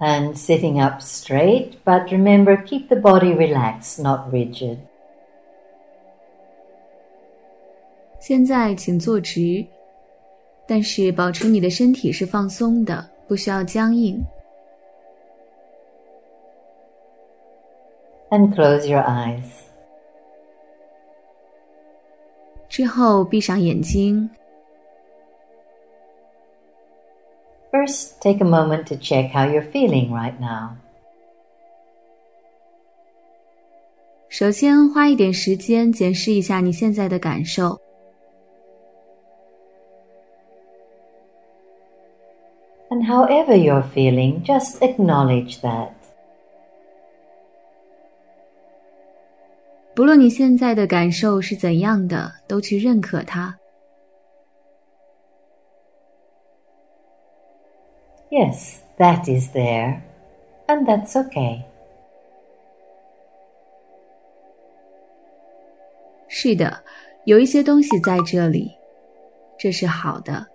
And sitting up straight, but remember, keep the body relaxed, not rigid. 现在请坐直，但是保持你的身体是放松的，不需要僵硬。And close your eyes. 之后闭上眼睛。 First, take a moment to check how you're feeling right now. 首先，花一点时间检视一下你现在的感受。And however you're feeling, just acknowledge that. 不论你现在的感受是怎样的，都去认可它。 Yes, that is there, and that's okay. 是的，有一些东西在这里，这是好的。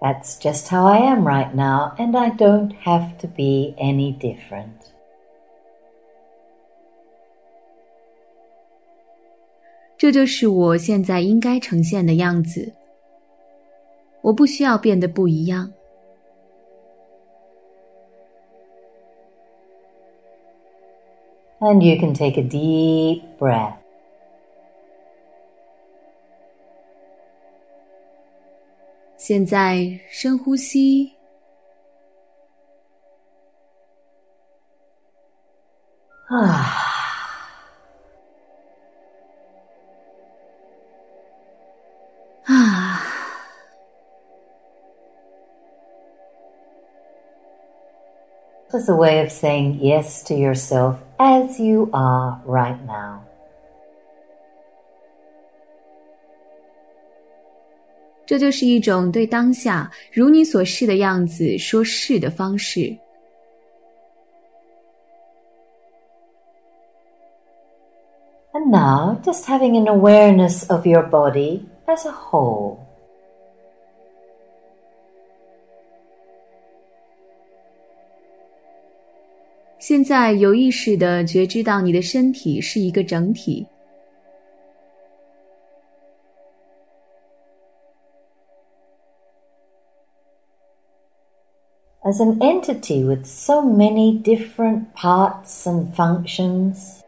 That's just how I am right now, and I don't have to be any different. 这就是我现在应该呈现的样子。 我不需要变得不一样。And you can take a deep breath. 现 It is a way of saying yes to yourself as you are right now. And now, just having an awareness of your body as a whole. 现在有意识的觉知到你的身体是一个整体。As an entity with so many different parts and functions.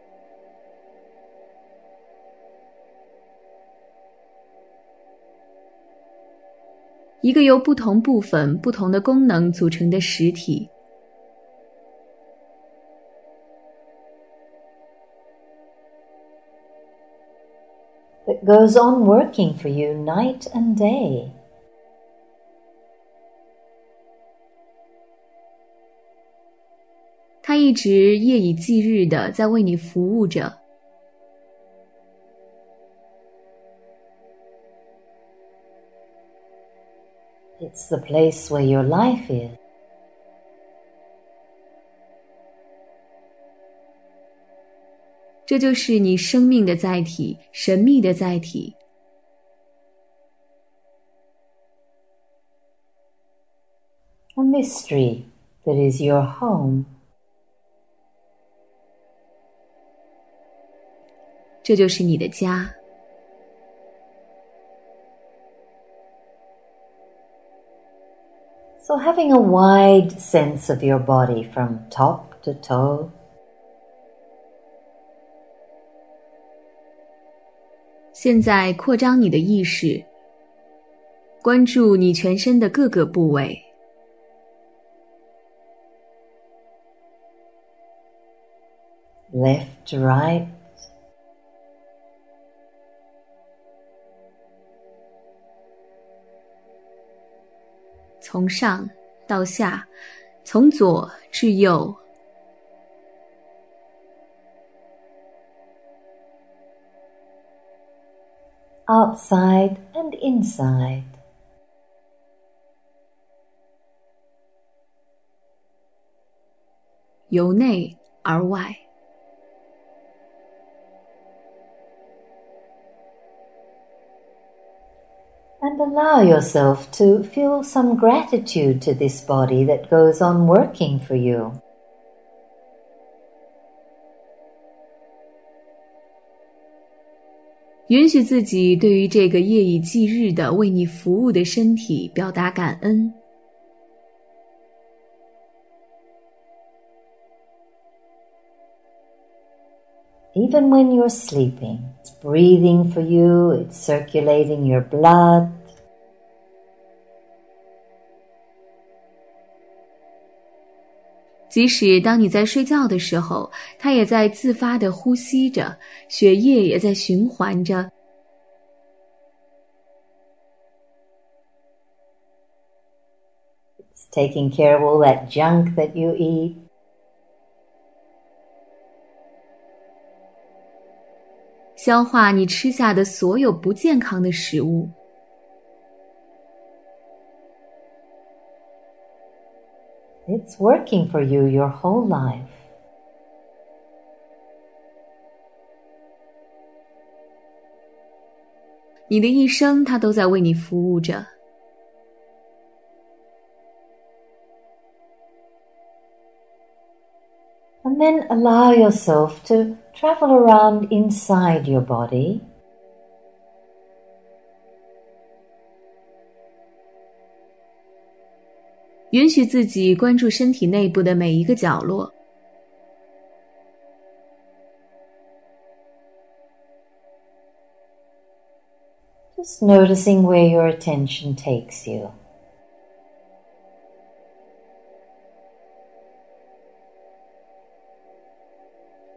一个由不同部分、不同的功能组成的实体。goes on working for you night and day. It's the place where your life is. 这就是你生命的载体，神秘的载体。A mystery that is your home。这就是你的家。So having a wide sense of your body from top to toe. 现在扩张你的意识，关注你全身的各个部位。Left right，从上到下，从左至右。outside and inside. And allow yourself to feel some gratitude to this body that goes on working for you. 允许自己对于这个夜以继日的为你服务的身体表达感恩。Even when you're sleeping, it's breathing for you, it's circulating your blood. 即使当你在睡觉的时候，它也在自发的呼吸着，血液也在循环着。It's taking care of all that junk that you eat. 消化你吃下的所有不健康的食物。It's working for you your whole life. And then allow yourself to travel around inside your body. 允许自己关注身体内部的每一个角落。Just noticing where your attention takes you.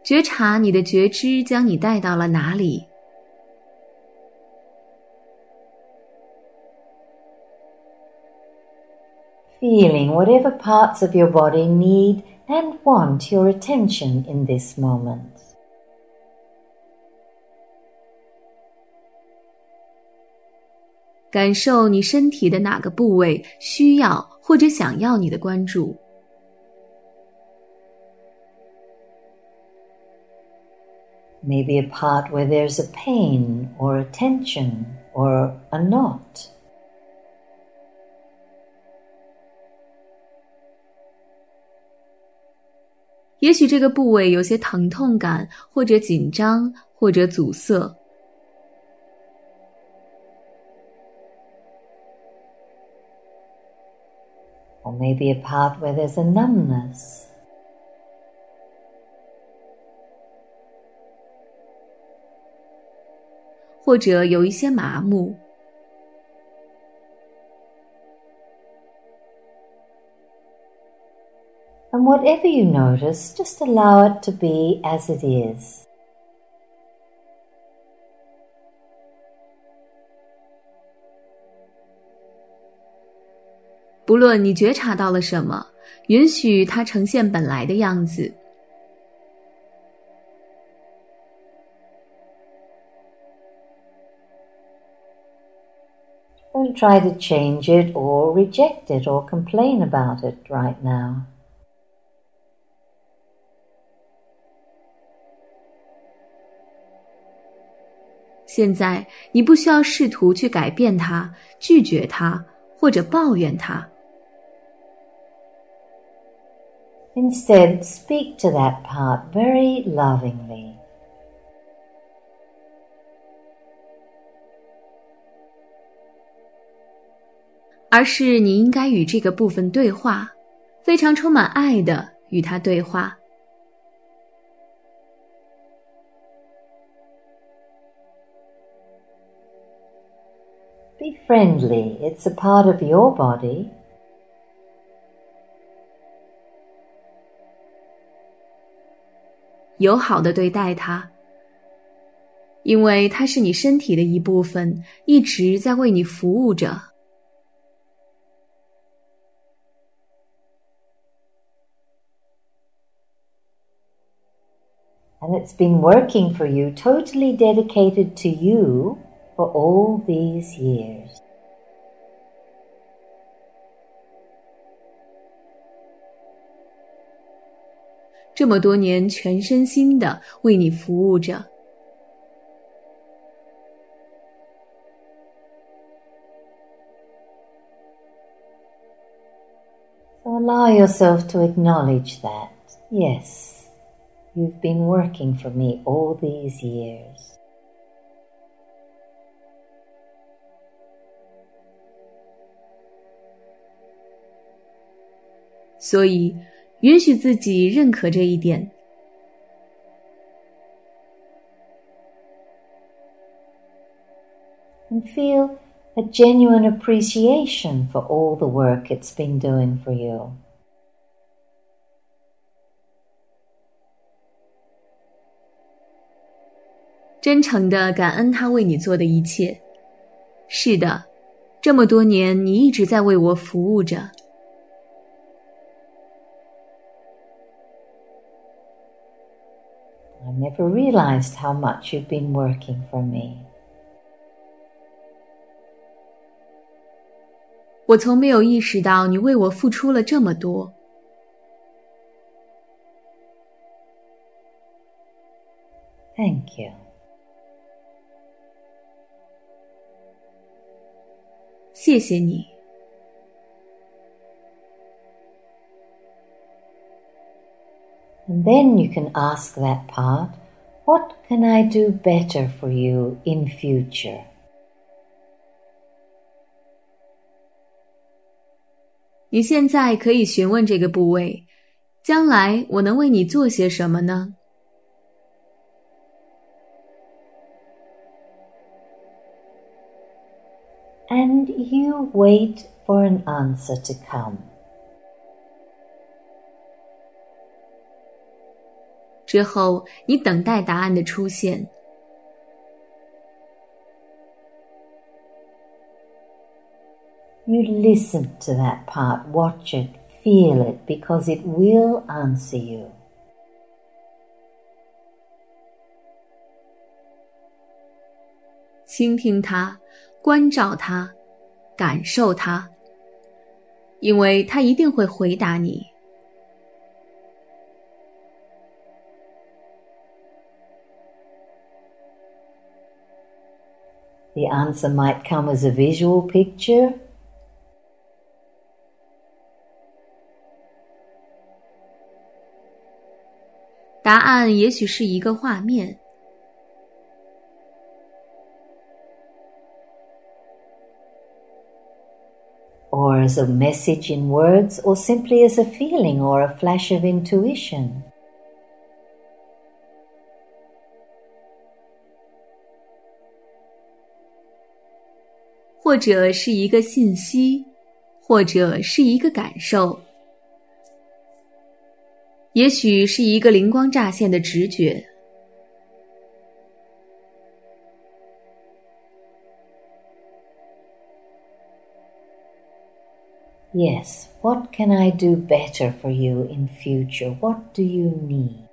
觉察你的觉知将你带到了哪里。feeling whatever parts of your body need and want your attention in this moment. Maybe a part where there's a pain or a tension or a knot. 也许这个部位有些疼痛感，或者紧张，或者阻塞。Or maybe a part where there's a numbness. 或 whatever you notice, just allow it to be as it is don't try to change it or reject it or complain about it right now. 现在你不需要试图去改变它、拒绝它或者抱怨它。Instead, speak to that part very lovingly. 而是你应该与这个部分对话，非常充满爱的与它对话。friendly. It's a part of your body. And it's been working for you, totally dedicated to you for all these years. 这么多年，全身心的为你服务着。So allow yourself to acknowledge that, yes, you've been working for me all these years. 所以，允许自己认可这一点。And feel a genuine appreciation for all the work it's been doing for you. never realized how much you've been working for me. 我从没有意识到你为我付出了这么多。Thank you. 谢谢你。 And then you can ask that part, what can I do better for you in future? 你现在可以询问这个部位，将来我能为你做些什么呢？And you wait for an answer to come. 之后，你等待答案的出现。You listen to that part, watch it, feel it, because it will answer you. 倾听它，关照它，感受它，因为它一定会回答你。The answer might come as a visual picture. Or as a message in words, or simply as a feeling or a flash of intuition. 或者是一个信息，或者是一个感受，也许是一个灵光乍现的直觉。Yes, what can I do better for you in future? What do you need?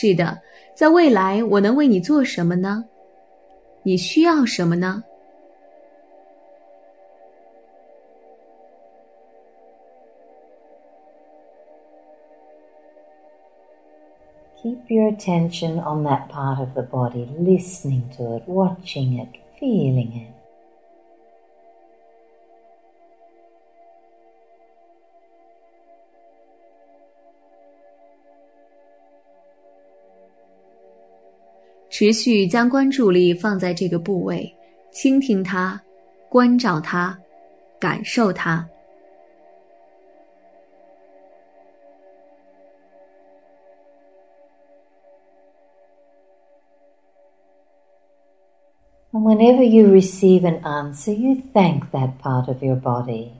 是的，在未来我能为你做什么呢？你需要什么呢？Keep your attention on that part of the body, listening to it, watching it, feeling it. 持续将关注力放在这个部位，倾听它，关照它，感受它。And whenever you receive an answer, you thank that part of your body.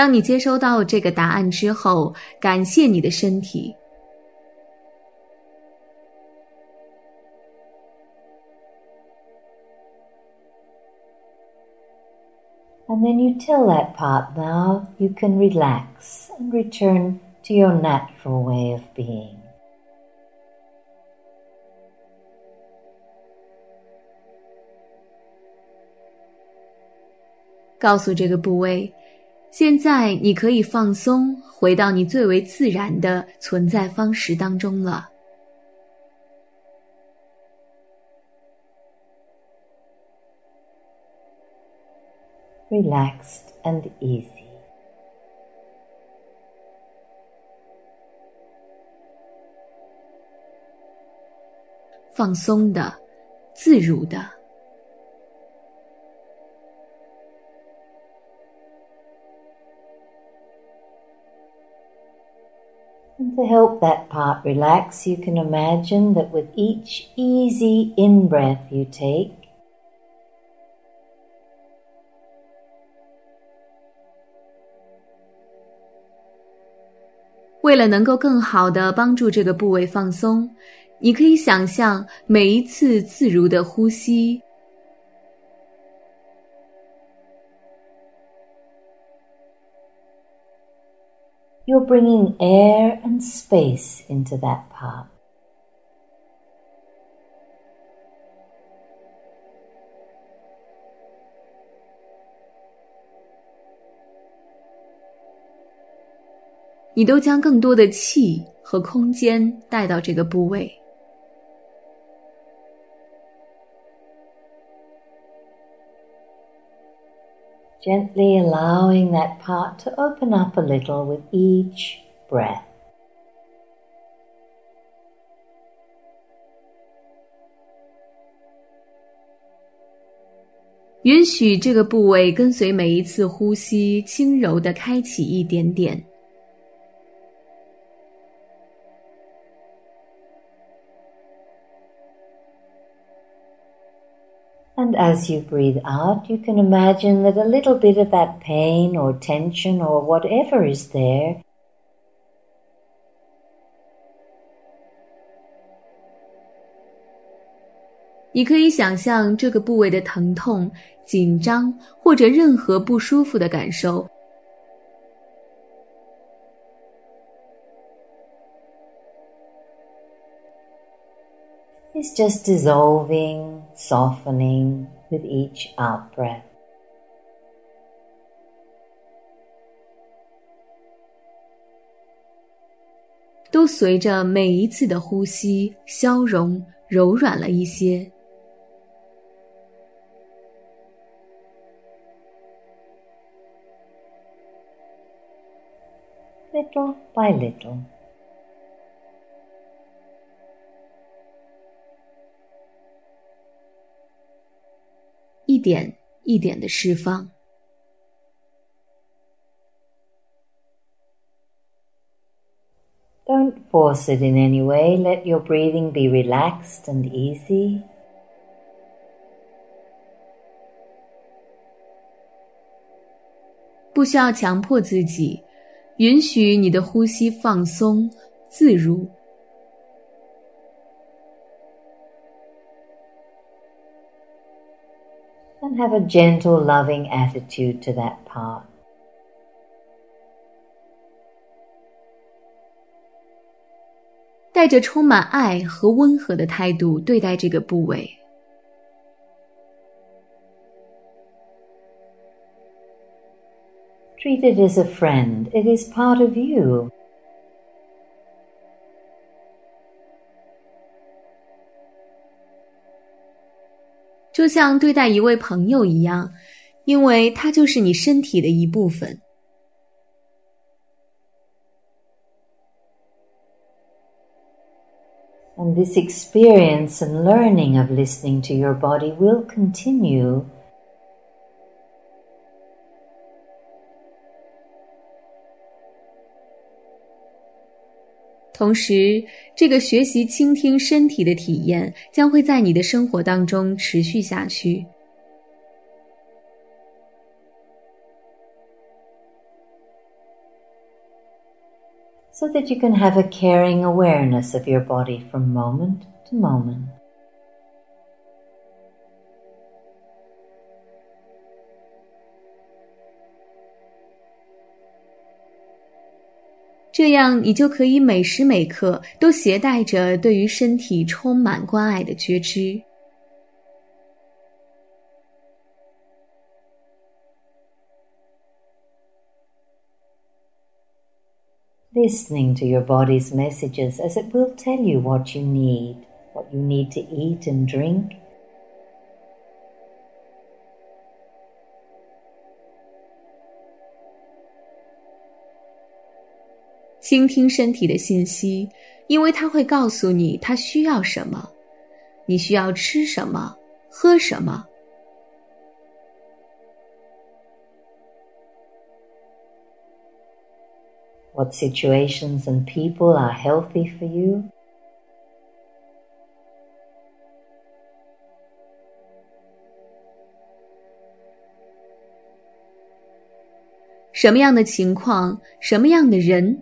当你接收到这个答案之后，感谢你的身体。And then you tell that part now you can relax and return to your natural way of being. 现在你可以放松，回到你最为自然的存在方式当中了。Relaxed and easy. 放松的，自如的。And to help that part relax, you can imagine that with each easy in breath you take, “为了能够更好的帮助这个部位放松”，你可以想象每一次自如的呼吸 ，you're bringing air and space into that part. 你都将更多的气和空间带到这个部位。 gently allowing that part to open up a little with each breath. 允许这个部位跟随每一次呼吸，轻柔的开启一点点。 And as you breathe out, you can imagine that a little bit of that pain or tension or whatever is there you 可以想象这个部位的疼痛、紧张或者任何不舒服的感受 is just dissolving, softening with each out breath. Little by little. 点一点的释放。Don't force it in any way. Let your breathing be relaxed and easy. 不需要强迫自己，允许你的呼吸放松、自如。and have a gentle, loving attitude to that part. Treat it as a friend. It is part of you. 就像对待一位朋友一样，因为他就是你身体的一部分。And this experience and learning of listening to your body will continue 同时，这个学习倾听身体的体验将会在你的生活当中持续下去。So that you can have a caring awareness of your body from moment to moment. 这样你就可以每时每刻都携带着对于身体充满关爱的觉知。Listening to your body's messages as it will tell you what you need, what you need to eat and drink. 倾听身体的信息，因为它会告诉你它需要什么，你需要吃什么，喝什么。What situations and people are healthy for you? 什么样的情况，什么样的人，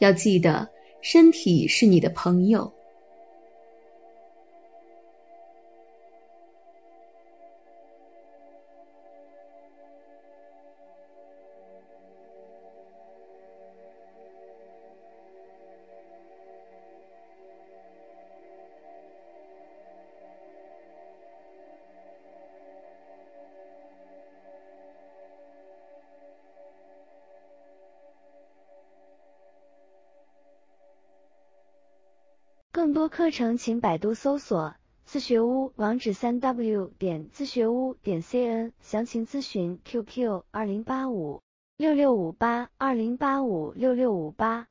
要记得，身体是你的朋友。课程，请百度搜索“自学屋”，网址：三 w 点自学屋点 cn，详情咨询 QQ：二零八五六六五八二零八五六六五八。